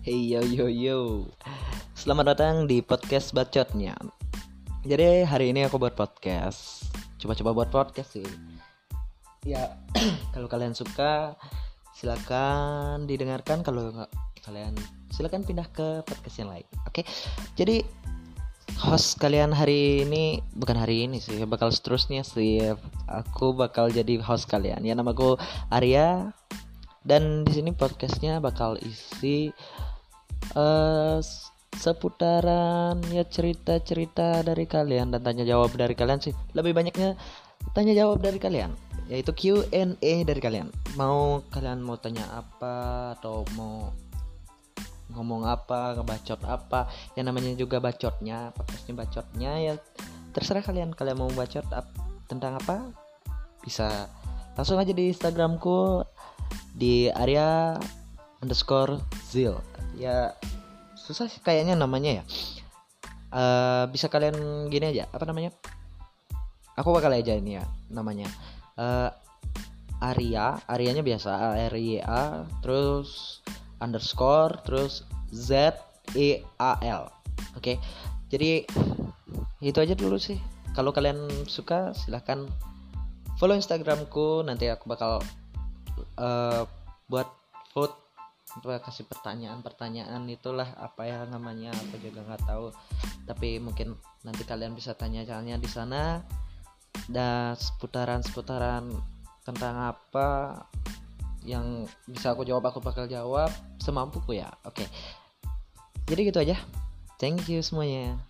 Hey yo yo yo. Selamat datang di podcast bacotnya. Jadi hari ini aku buat podcast. Coba-coba buat podcast sih. Ya kalau kalian suka silakan didengarkan. Kalau nggak kalian silakan pindah ke podcast yang lain. Oke? Jadi host kalian hari ini Bukan hari ini sih Bakal seterusnya sih. Aku bakal jadi host kalian. Ya namaku Arya. Dan di sini podcastnya bakal isi uh, seputaran ya cerita-cerita dari kalian dan tanya jawab dari kalian sih. Lebih banyaknya tanya jawab dari kalian yaitu Q&A dari kalian. Mau kalian mau tanya apa atau mau ngomong apa ngebacot apa yang namanya juga bacotnya podcastnya bacotnya ya terserah kalian. Kalian mau bacot ap tentang apa bisa langsung aja di Instagramku di area underscore zil. Ya susah sih kayaknya namanya ya. Uh, bisa kalian gini aja apa namanya? Aku bakal aja ini ya namanya. Uh, Aria Arianya biasa A R I A terus underscore terus Z E A L. Oke okay? jadi itu aja dulu sih. Kalau kalian suka silahkan follow instagramku. Nanti aku bakal uh, buat vote kasih pertanyaan-pertanyaan itulah apa ya namanya aku juga nggak tahu. Tapi mungkin nanti kalian bisa tanya-tanya di sana. Dan seputaran-seputaran tentang apa yang bisa aku jawab aku bakal jawab semampuku ya. Oke. Jadi gitu aja. Thank you semuanya